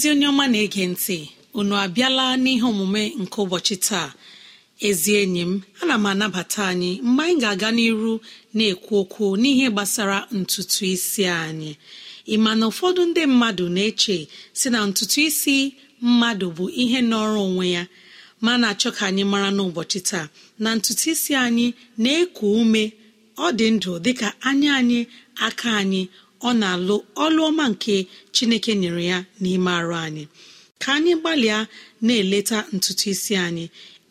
Ezi onye ọma na-ege ntị unu abịala n'ihe omume nke ụbọchị taa. Ezi enyi m ana m anabata anyị mgbe anyị ga-aga n'iru na-ekwu okwu n'ihe gbasara ntutu isi anyị. Ịma na ụfọdụ ndị mmadụ na-eche si na ntutu isi mmadụ bụ ihe nọrọ onwe ya ma na-achọ ka anyị mara n'ụbọchị taa na ntutu isi anyị na-eku ume ọ dị ndụ dịka anya anyị aka anyị ọ na-alụ ọlụ ọma nke chineke nyere ya n'ime arụ anyị. Ka anyị gbalịa na-eleta ntutu isi anyị.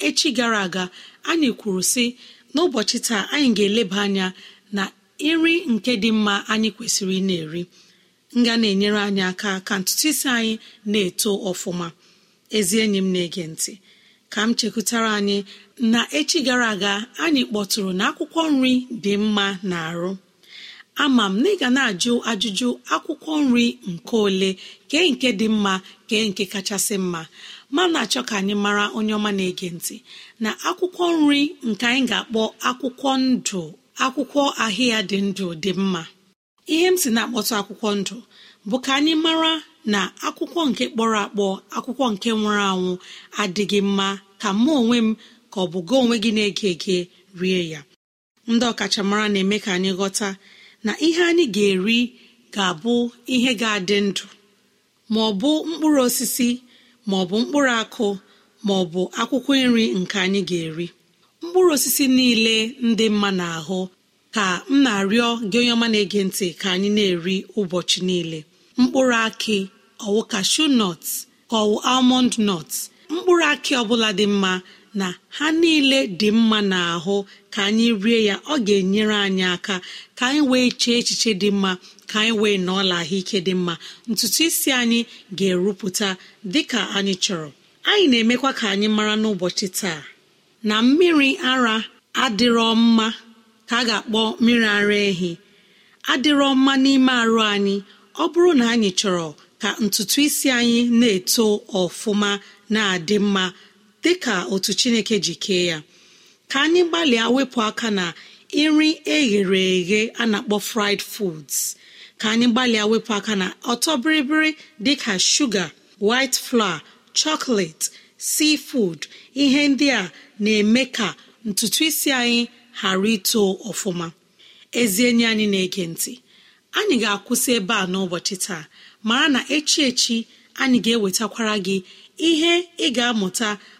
Echi gara aga anyị kwuru sị n'ụbọchị taa anyị ga-eleba anya na nri nke dị mma anyị kwesịrị ị na-eri. Nga na-enyere anyị aka ka ntutu isi anyị na-eto ọfụma. Ezi enyi m na-ege ntị. Ka m chekwutara anyị na echi gara aga anyị kpọtụrụ na akwụkwọ nri dị mma na arụ ama m na ị ga na-ajụ ajụjụ akwụkwọ nri nke ole kee nke dị mma kee nke kachasị mma. Ma na-achọ ka anyị mara onye ọma na-ege ntị na akwụkwọ nri nke anyị ga-akpọ akwụkwọ ndụ akwụkwọ ahịa dị ndụ dị mma. Ihe m si na-akpọtụ akwụkwọ ndụ bụ ka anyị mara na akwụkwọ nke kpọrọ akpọ akwụkwọ nke nwụrụ anwụ adịghị mma ka mụ onwe m ka ọ bụ gị onwe gị na-ege ege rie ya. Ndị ọkachamara na-eme ka anyị ghọta na ihe anyị ga-eri ga-abụ ihe ga-adị ndụ ma ọ bụ mkpụrụ osisi ma ọ bụ mkpụrụ akụ ma ọ bụ akwụkwọ nri nke anyị ga-eri. Mkpụrụ osisi niile ndị mma na-ahụ ka m na-arịọ gị onye ọma na-ege ntị ka anyị na-eri ụbọchị niile. Mkpụrụ akị ọwụ kashu nọt ka ọwụ almond nọt mkpụrụ akị ọbụla dị mma na ha niile dị mma n'ahụ ka anyị rie ya ọ ga-enyere anyị aka ka anyị wee chee echiche dị mma ka anyị wee n'ọla ahụike dị mma. Ntutu isi anyị ga-erupụta dị ka anyị chọrọ. Anyị na-emekwa ka anyị mara n'ụbọchị taa na mmiri ara adịrọ mma ka a ga-akpọ mmiri ara ehi adịrọ mma n'ime arụ anyị. Ọ bụrụ na anyị chọrọ ka ntutu isi anyị na-eto ọfụma na-adị mma dị ka otu chineke ji kee ya ka anyị gbalịa wepụ aka na nri eghere eghe a na-akpọ fried foods. Ka anyị gbalịa wepụ aka na ọtọ bịrịbịrị dịka shuga white flour chocolate seafood ihe ndị a na-eme ka ntutu isi anyị ghara ito ọfụma. Ezi enyi anyị na-ege ntị anyị ga-akwụsị ebe a n'ụbọchị taa mara na echi echi anyị ga-ewetakwara gị ihe ị ga-amụta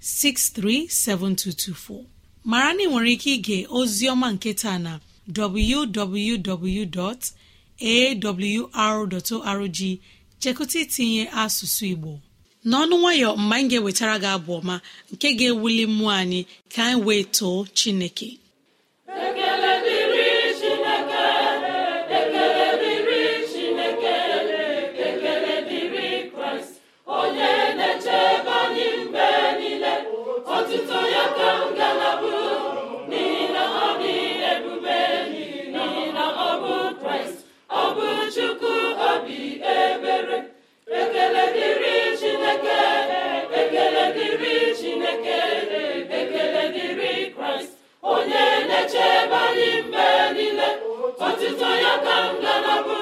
7224 070 6363 mara na ị nwere ike ige ozi ọma nke taa na www.awr.org chekụta itinye asụsụ Igbo. N'ọnụ nwayọ mgbe anyị ga-ewetara gị abụ ọma nke ga-ewuli mmụọ anyị ka anyị wee too Chineke. Na ọ bụ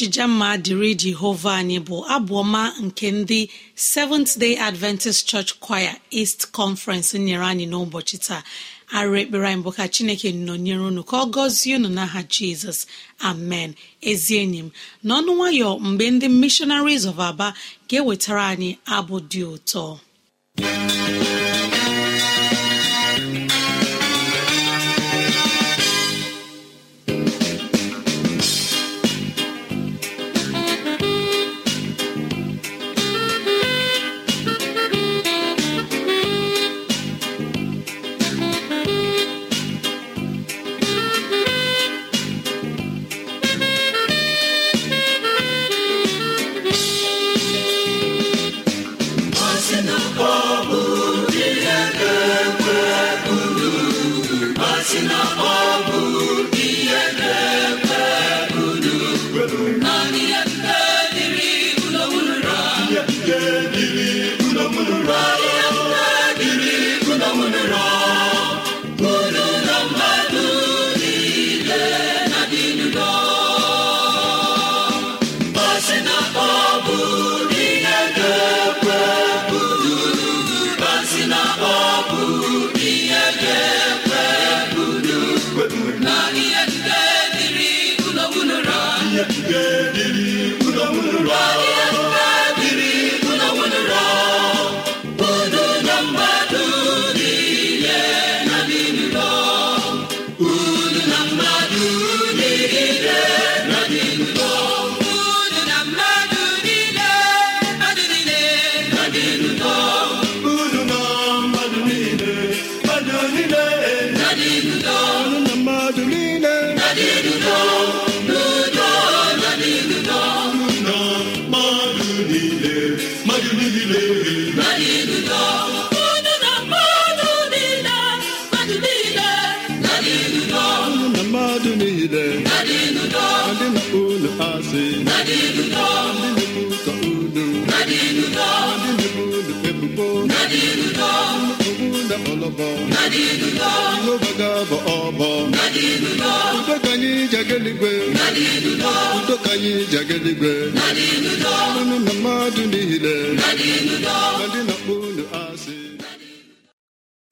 ọjịja mma dịrị jehova anyị bụ abụọma nke ndị seventh day adventist church choir east conference nyere anyị n'ụbọchị taa. Arụ ekpere anyị bụ ka chineke nọnyere unu ka ọ gọzie unu n'aha jizọs. Amen. Ezi enyi m n'ọnụ nwayọ mgbe ndị missionaries of aba ga-ewetara anyị abụ dị ụtọ.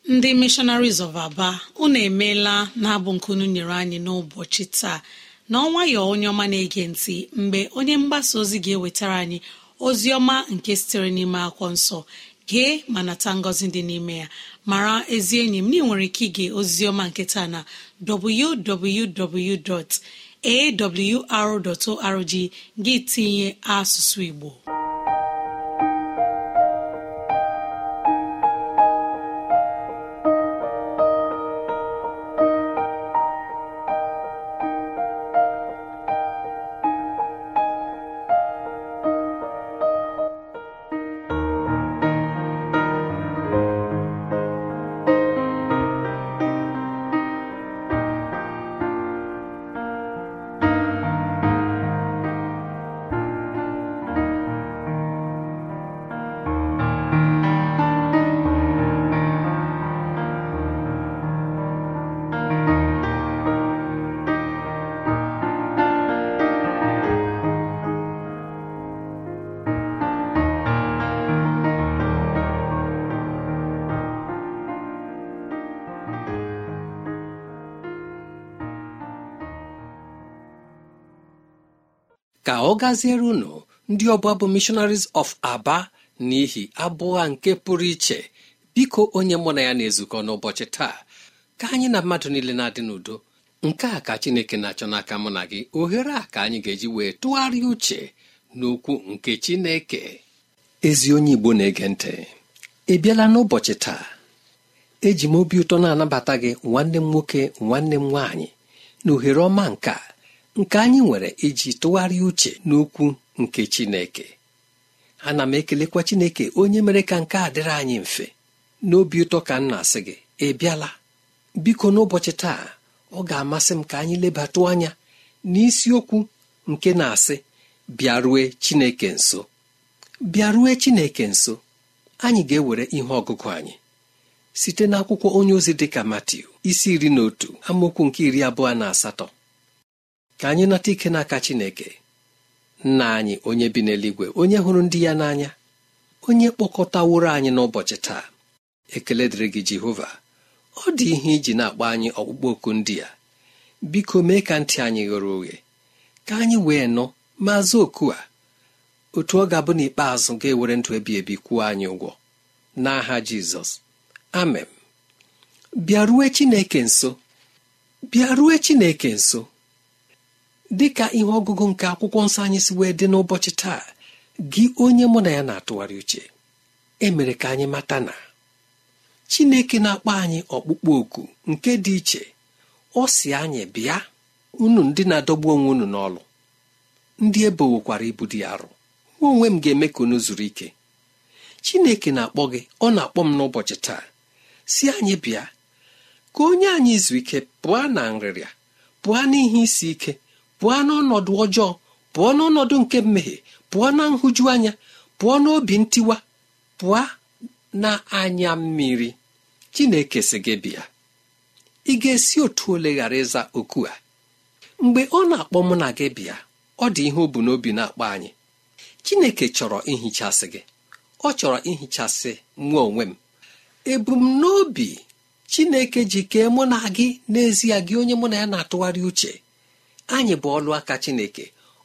Ndị missionaries of aba unu emeela na-abụ nkunu nyere anyị n'ụbọchị taa. N'ọnwayọ onye ọma na-ege ntị mgbe onye mgbasa ozi ga-ewetara anyị ozi ọma nke sitere n'ime akwụkwọ nsọ. Gee ma nata ngọzi dị n'ime ya. Mara ezi enyi m na nwere ike ige oziọma nke taa na www.awr.org gị tinye asụsụ igbo. Ọ gaziere unu ndị ọbụla bụ missionaries of aba n'ihi abụọ nke pụrụ iche. Biko onye mụ na ya na-ezukọ n'ụbọchị taa ka anyị na mmadụ niile na-adị n'udo. Nke a ka chineke na-achọ n'aka mụ na gị. Ohere a ka anyị ga-eji wee tụgharịa uche n'okwu nke chineke. Ezi onye igbo na-ege ntị ị bịala n'ụbọchị taa? Eji m obi ụtọ na-anabata gị nwanne m nwoke nwanne m nwaanyị na ohere ọma nke nke anyị nwere iji tụgharịa uche n'okwu nke chineke. Ana m ekelekwa chineke onye mere ka nke a dịrị anyị mfe. N'obi ụtọ ka m na-asị gị ị bịala? Biko n'ụbọchị taa ọ ga-amasị m ka anyị lebatụ anya n'isiokwu nke na-asị bịarue chineke nso bịarue chineke nso anyị ga-ewere ihe ọgụgụ anyị. Site n'akwụkwọ onye ozi dịka Matiu isi iri na otu amaokwu nke iri abụọ na asatọ. Ka anyị nata ike n'aka chineke nna anyị onye bi n'eluigwe onye hụrụ ndị ya n'anya onye kpọkọtaworo anyị n'ụbọchị taa. Ekele dịrị gị jehova. Ọ dị ihe iji na-akpọ anyị ọkpụkpọ oku ndị a. Biko mee ka ntị anyị ghere oghe. Ka anyị wee nụ ma zaa oku a. Otu ọ ga-abụ n'ikpeazụ ga-ewere ndụ ebi ebi kwuo anyị ụgwọ. N'aha jizọs. Amen. Bịarue chineke nso. Bịarue chineke nso. Dị ka ihe ọgụgụ nke akwụkwọ nsọ anyị si wee dị n'ụbọchị taa gị onye mụ na ya na-atụgharị uche emere ka anyị mata na chineke na-akpọ anyị ọkpụkpọ oku nke dị iche. Ọ si anyị bịa unu ndị na-adọgbu onwe unu n'ọlụ ndị ebowokwara ibu dị arụ nwa onwe m ga-eme ka unu zuru ike. Chineke na-akpọ gị ọ na-akpọ m n'ụbọchị taa. Si anyị bịa ka onye anyị izu ike pụọ na nrịrịa pụọ n'ihe isi ike pụọ n'ọnọdụ ọjọọ pụọ n'ọnọdụ nke mmehie pụọ na nhụju anya pụọ n'obi ntiwa pụọ na anya mmiri. Chineke si gị bịa ị ga-esi otu ole ghara ịza oku a? Mgbe ọ na-akpọ mụ na gị bịa ọ dị ihe o bu n'obi na-akpọ anyị. Chineke chọrọ ihichasị gị ọ chọrọ ihichasị nwa onwe m. Ebumnobi chineke ji kee mụ na gị n'ezie gị onye mụ na ya na-atụgharị uche. Anyị bụ ọlụ aka chineke.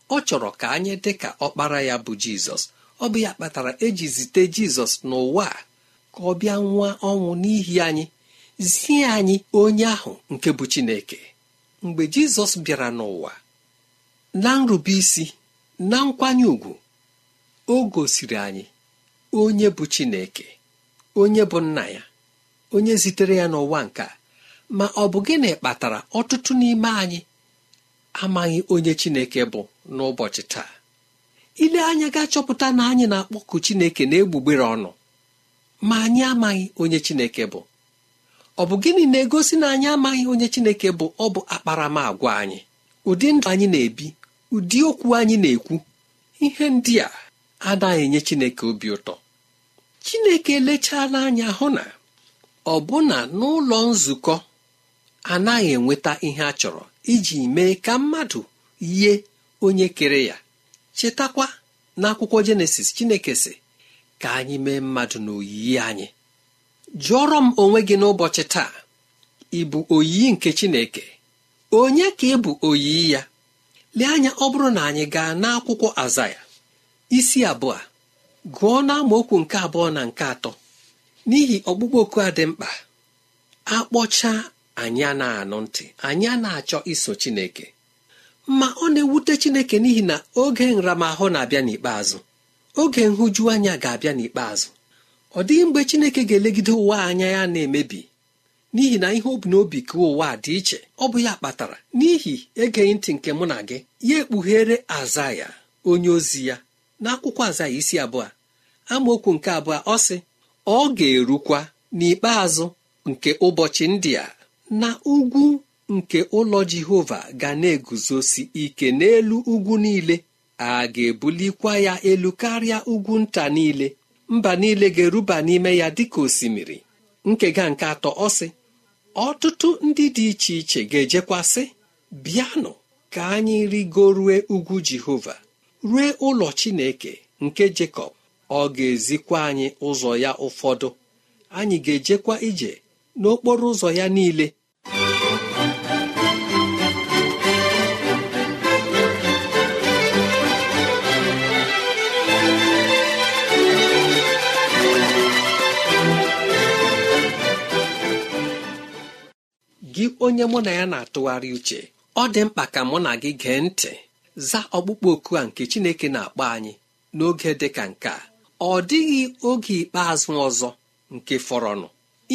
Ọ chọrọ ka anyị dị ka ọkpara ya bụ jizọs. Ọ bụ ya kpatara eji zite jizọs n'ụwa ka ọ bịa nwa ọnwụ n'ihi anyị zie anyị onye ahụ nke bụ chineke. Mgbe jizọs bịara n'ụwa na nrube isi na nkwanye ùgwù o gosiri anyị onye bụ chineke onye bụ nna ya onye zitere ya n'ụwa nke ma ọ bụ gịnị kpatara ọtụtụ n'ime anyị amaghị onye chineke bụ n'ụbọchị taa. Ile anya ga-achọpụta na anyị na-akpọku chineke na-egbugbere ọnụ. Ma anyị amaghị onye chineke bụ. Ọ bụ gịnị na-egosi na anyị amaghị onye chineke bụ? Ọ bụ akparamagwa anyị. Ụdị ndụ anyị na-ebi ụdị okwu anyị na-ekwu. Ihe ndị a anaghị enye chineke obi ụtọ. Chineke elechala anya hụ na ọbụna n'ụlọ nzukọ anaghị enweta ihe a chọrọ. Iji mee ka mmadụ yie onye kere ya. Chetakwa n'akwụkwọ jenesis chineke sị ka anyị mee mmadụ n'oyiyi anyị. Jụọrọ m onwe gị n'ụbọchị taa ị bụ oyiyi nke chineke? Onye ka ị bụ oyiyi ya? Lee anya ọ bụrụ na anyị gaa n'akwụkwọ azaya isi abụọ gụọ n'amaokwu nke abụọ na nke atọ. N'ihi ọkpụkpọ oku a dị mkpa akpọcha anyị na-anụ ntị. Anyị na-achọ iso chineke. Ma ọ na-ewute chineke n'ihi na oge nramahụ na-abịa n'ikpeazụ. Oge nhụju anya ga-abịa n'ikpeazụ. Ọ dịghị mgbe chineke ga-elegide ụwa anya ya na-emebi. N'ihi na ihe obi n'obi ka ụwa dị iche ọ bụ ya kpatara n'ihi egeghị ntị nke mụ na gị ya ekpughere aza ya onye ozi ya n'akwụkwọ aza ya isi abụọ amaokwu nke abụọ ọ sị ọ ga-erukwa n'ikpeazụ nke ụbọchị ndị a. na ugwu nke ụlọ jehova ga na-eguzosi ike n'elu ugwu niile a ga-ebulikwa ya elu karịa ugwu nta niile. Mba niile ga-eruba n'ime ya dịka osimiri. Nkega nke atọ ọ sị ọtụtụ ndị dị iche iche ga-ejekwasị bịanụ ka anyị rigorue ugwu jehova rue ụlọ chineke nke jekọb ọ ga-ezikwa anyị ụzọ ya ụfọdụ. Anyị ga-ejekwa ije n'okporo ụzọ ya niile. Gị onye mụ na ya na-atụgharị uche ọ dị mkpa ka mụ na gị gee ntị zaa ọkpụkpọ oku a nke Chineke na-akpọ anyị n'oge dị ka nke a. Ọ dịghị oge ikpeazụ ọzọ nke fọrọnụ.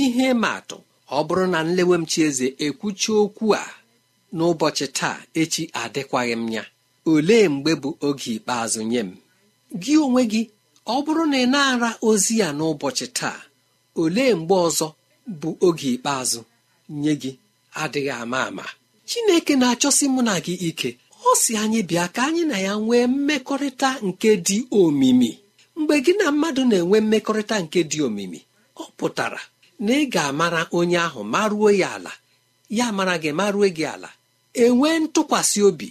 Ihe atụ ọ bụrụ na nlewemchi eze ekwuchi okwu a n'ụbọchị taa echi adịkwaghị m ya olee mgbe bụ oge ikpeazụ nye m? Gị onwe gị ọ bụrụ na ị na-ara ozi ya n'ụbọchị taa olee mgbe ọzọ bụ oge ikpeazụ nye gị? Adịghị ama ama. Chineke na-achọsi mụ na gị ike. Ọ si anyị bịa ka anyị na ya nwee mmekọrịta nke dị omimi. Mgbe gị na mmadụ na-enwe mmekọrịta nke dị omimi ọ pụtara na ị ga-amara onye ahụ maruo ya ala. Ya mara gị maruo gị ala. Enwee ntụkwasị obi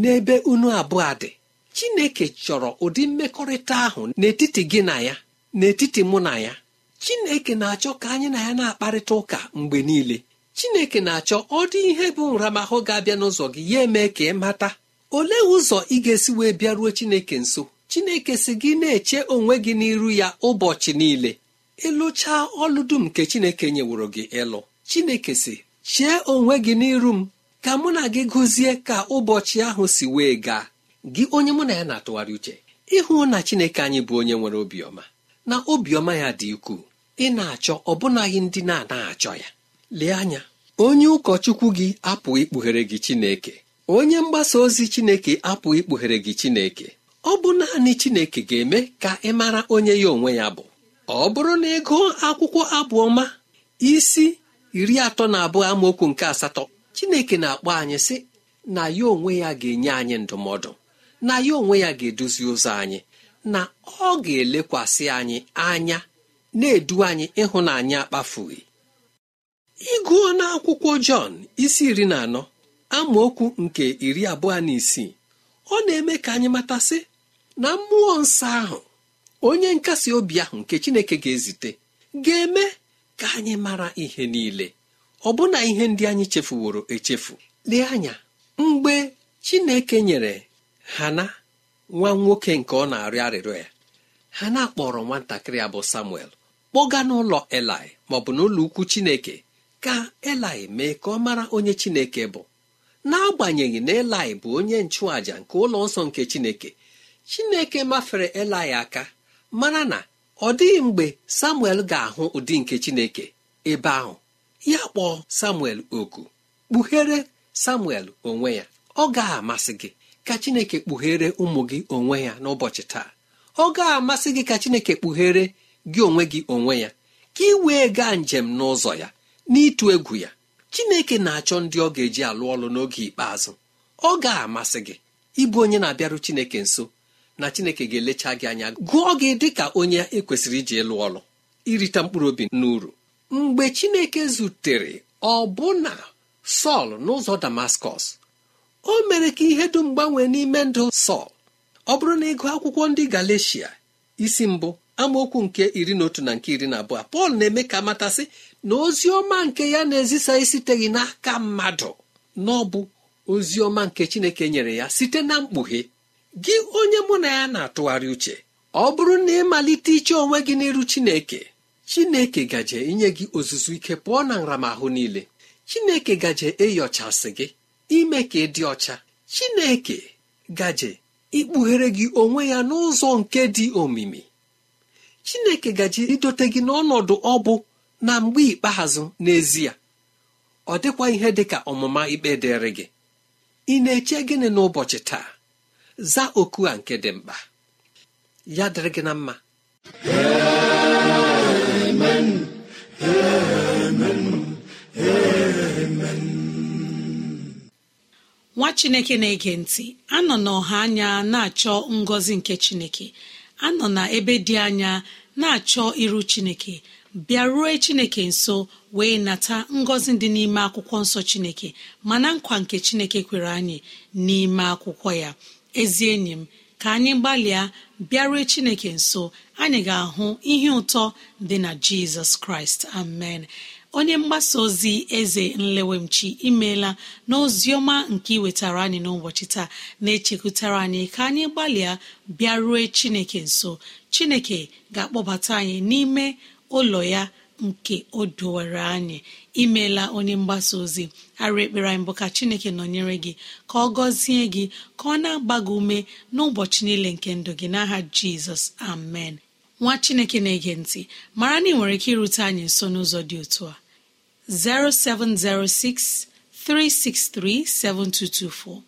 n'ebe unu abụọ dị. Chineke chọrọ ụdị mmekọrịta ahụ n'etiti gị na ya n'etiti mụ na ya. Chineke na-achọ ka anyị na ya na-akparịta ụka mgbe niile. Chineke na-achọ ọ dị ihe bụ nramahụ ga-abịa n'ụzọ gị ya eme ka ị mata. Olee ụzọ ị ga-esi wee bịaruo chineke nso? Chineke si gị na-eche onwe gị n'iru ya ụbọchị niile. Ịlụchaa ọlụ dum nke chineke nyeworo gị ịlụ chineke si chee onwe gị n'iru m ka mụ na gị gụzie ka ụbọchị ahụ si wee gaa. Gị onye mụ na ya na-atụgharị uche ịhụ na chineke anyị bụ onye nwere obiọma. Na obiọma ya dị ukwuu. Ị na-achọ ọbụnaghị ndị na-anaghị achọ ya. Lee anya onye ụkọchukwu gị apụ ikpughere gị chineke. Onye mgbasa ozi chineke apụ ikpughere gị chineke. Ọ bụ naanị chineke ga-eme ka ị mara onye ya onwe ya bụ. Ọ bụrụ na gụọ akwụkwọ abụọma isi iri atọ na abụọ amaokwu nke asatọ chineke na-akpọ anyị sị na ya onwe ya ga-enye anyị ndụmọdụ. Na ya onwe ya ga-eduzi ụzọ anyị. Na ọ ga-elekwasị anyị anya na-edu anyị ịhụnanya akpafughị. Ịgụọ n'akwụkwọ Jọn isi iri na anọ amaokwu nke iri abụọ na isii. Ọ na-eme ka anyị matasị na mmụọ nsọ ahụ onye nkasi obi ahụ nke Chineke ga-ezite ga-eme ka anyị mara ihe niile ọbụna ihe ndị anyị chefuworo echefu. Lee anya mgbe Chineke nyere hana nwa nwoke nke ọ na-arịọ arịrịọ ya hana kpọrọ nwatakịrị abụ Samuel kpọga n'ụlọ Elai maọbụ n'ụlọ ukwu Chineke ka Elai mee ka ọ mara onye Chineke bụ. N'agbanyeghị na Elai bụ onye nchụàjà nke ụlọ nsọ nke Chineke Chineke mafere Elai aka mara na ọ dịghị mgbe Samuel ga-ahụ ụdị nke Chineke ebe ahụ. Ya kpọọ Samuel oku kpughere Samuel onwe ya. Ọ ga-amasị gị ka Chineke kpughere ụmụ gị onwe ya n'ụbọchị taa. Ọ ga-amasị gị ka Chineke kpughere gị onwe gị onwe ya ka ị wee gaa njem n'ụzọ ya. N'ịtụ egwu ya chineke na-achọ ndị ọ ga-eji alụ ọlụ n'oge ikpeazụ. Ọ ga-amasị gị ịbụ onye na-abịaru chineke nso na chineke ga-elecha gị anya. Gụọ gị dị ka onye ekwesịrị iji ịlụ ọlụ irite mkpụrụ obi n'uru. Mgbe chineke zutere ọbụna sọl n'ụzọ damaskọs o mere ka ihe dum gbanwee n'ime ndụ sọl. Ọ bụrụ na ịgụ akwụkwọ ndị galecia isi mbụ amaokwu nke iri na otu na nke iri na abụọ pọl na-eme ka matasị na ozi ọma nke ya na-ezisa esiteghị n'aka mmadụ. Na ọ bụ ozi ọma nke chineke nyere ya site na mkpughe. Gị onye mụ na ya na-atụgharị uche ọ bụrụ na ịmalite iche onwe gị n'iru chineke chineke gaje inye gị ozuzu ike pụọ na nramahụ niile. Chineke gaje enyochasị gị ime ka ị dị ọcha. Chineke gaje ikpughere gị onwe ya n'ụzọ nke dị omimi. Chineke gaji idote gị n'ọnọdụ ọ bụ na mgbe ikpeazụ n'ezie ọ dịkwa ihe dị ka ọmụma ikpe dịrị gị. Ị na-eche gịnị n'ụbọchị taa? Za oku a nke dị mkpa. Ya dịrị gị na mma. Nwa chineke na-ege ntị anọ n'ọha anya na-achọ ngọzi nke chineke. Anọ na ebe dị anya na-achọ iru chineke. Bịaruo chineke nso wee nata ngọzi dị n'ime akwụkwọ nsọ chineke. Mana nkwa nke chineke kwere anyị n'ime akwụkwọ ya. Ezi enyi m ka anyị gbalịa bịaruo chineke nso anyị ga-ahụ ihe ụtọ dị na jizọs kraịst. Amen. Onye mgbasa ozi eze nlewemchi imeela n'oziọma nke iwetara anyị n'ụbọchị taa na-echekwutara anyị ka anyị gbalịa bịarue chineke nso. Chineke ga-akpọbata anyị n'ime ụlọ ya nke o dowere anyị. Imeela onye mgbasa ozi arụ ekpere anyị bụ ka chineke nọnyere gị ka ọ gọzie gị ka ọ na-agba gị ume n'ụbọchị niile nke ndụ gị. N'aha jizọs amen. Nwa chineke na-ege ntị mara na ị nwere ike irute anyị nso n'ụzọ dị otu a. 0706 363 7224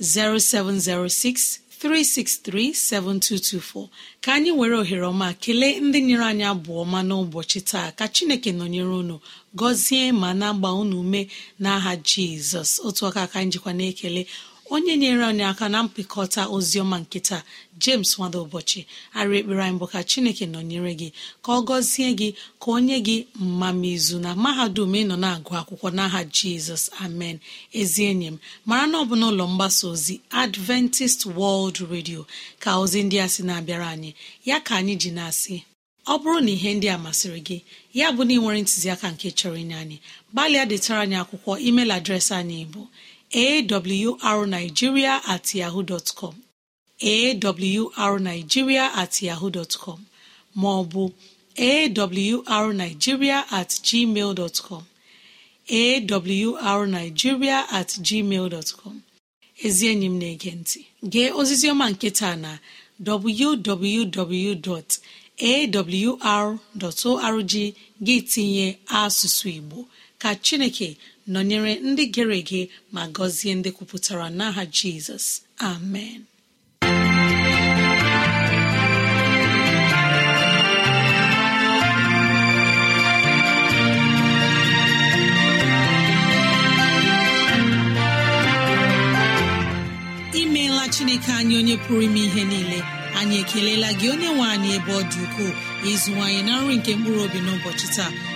0706 363 7224 ka anyị were ohere ọma kelee ndị nyere anyị abụọ ọma n'ụbọchị taa. Ka chineke nọnyere unu gọzie ma na-agba unu ume n'aha jizọs. Otu aka ka anyị jikwa na-ekele. Onye nyere anyị aka na mpịkọta oziọma nketa james nwada ụbọchị arị ekpere anyị bụ ka chineke nọnyere gị ka ọ gọzie gị ka onye gị mmamizu na mahadum ịnọ na-agụ akwụkwọ n'aha jizọs amen. Ezi enyi m mara na ọ bụ n'ụlọ mgbasa ozi adventist world radio ka ozi ndị a sị na-abịara anyị. Ya ka anyị ji na-asị ọ bụrụ na ihe ndị a masịrị gị ya bụ na ị nwere ntụziaka nke chọrọ inye anyị gbalịa detara anyị akwụkwọ email adreesị anyị bụ awrnigeria at yahoo dot com. Awrnigeria at yahoo dot com. Ma ọ bụ awrnigeria at gmail dot com. Awrnigeria at gmail dot com. Ezi enyi m na-ege ntị. Gee ozizi ọma nke taa na www. awr.org gị tinye asụsụ igbo ka chineke nọnyere ndị gere ege ma gọzie ndị kwupụtara n'aha jizọs. Amen. Imeela chineke anyị onye pụrụ ime ihe niile. Anyị ekelela gị onye nwe anyị ebe ọ dị ukwuu. Ịzụwanyị na nri nke mkpụrụ obi n'ụbọchị taa.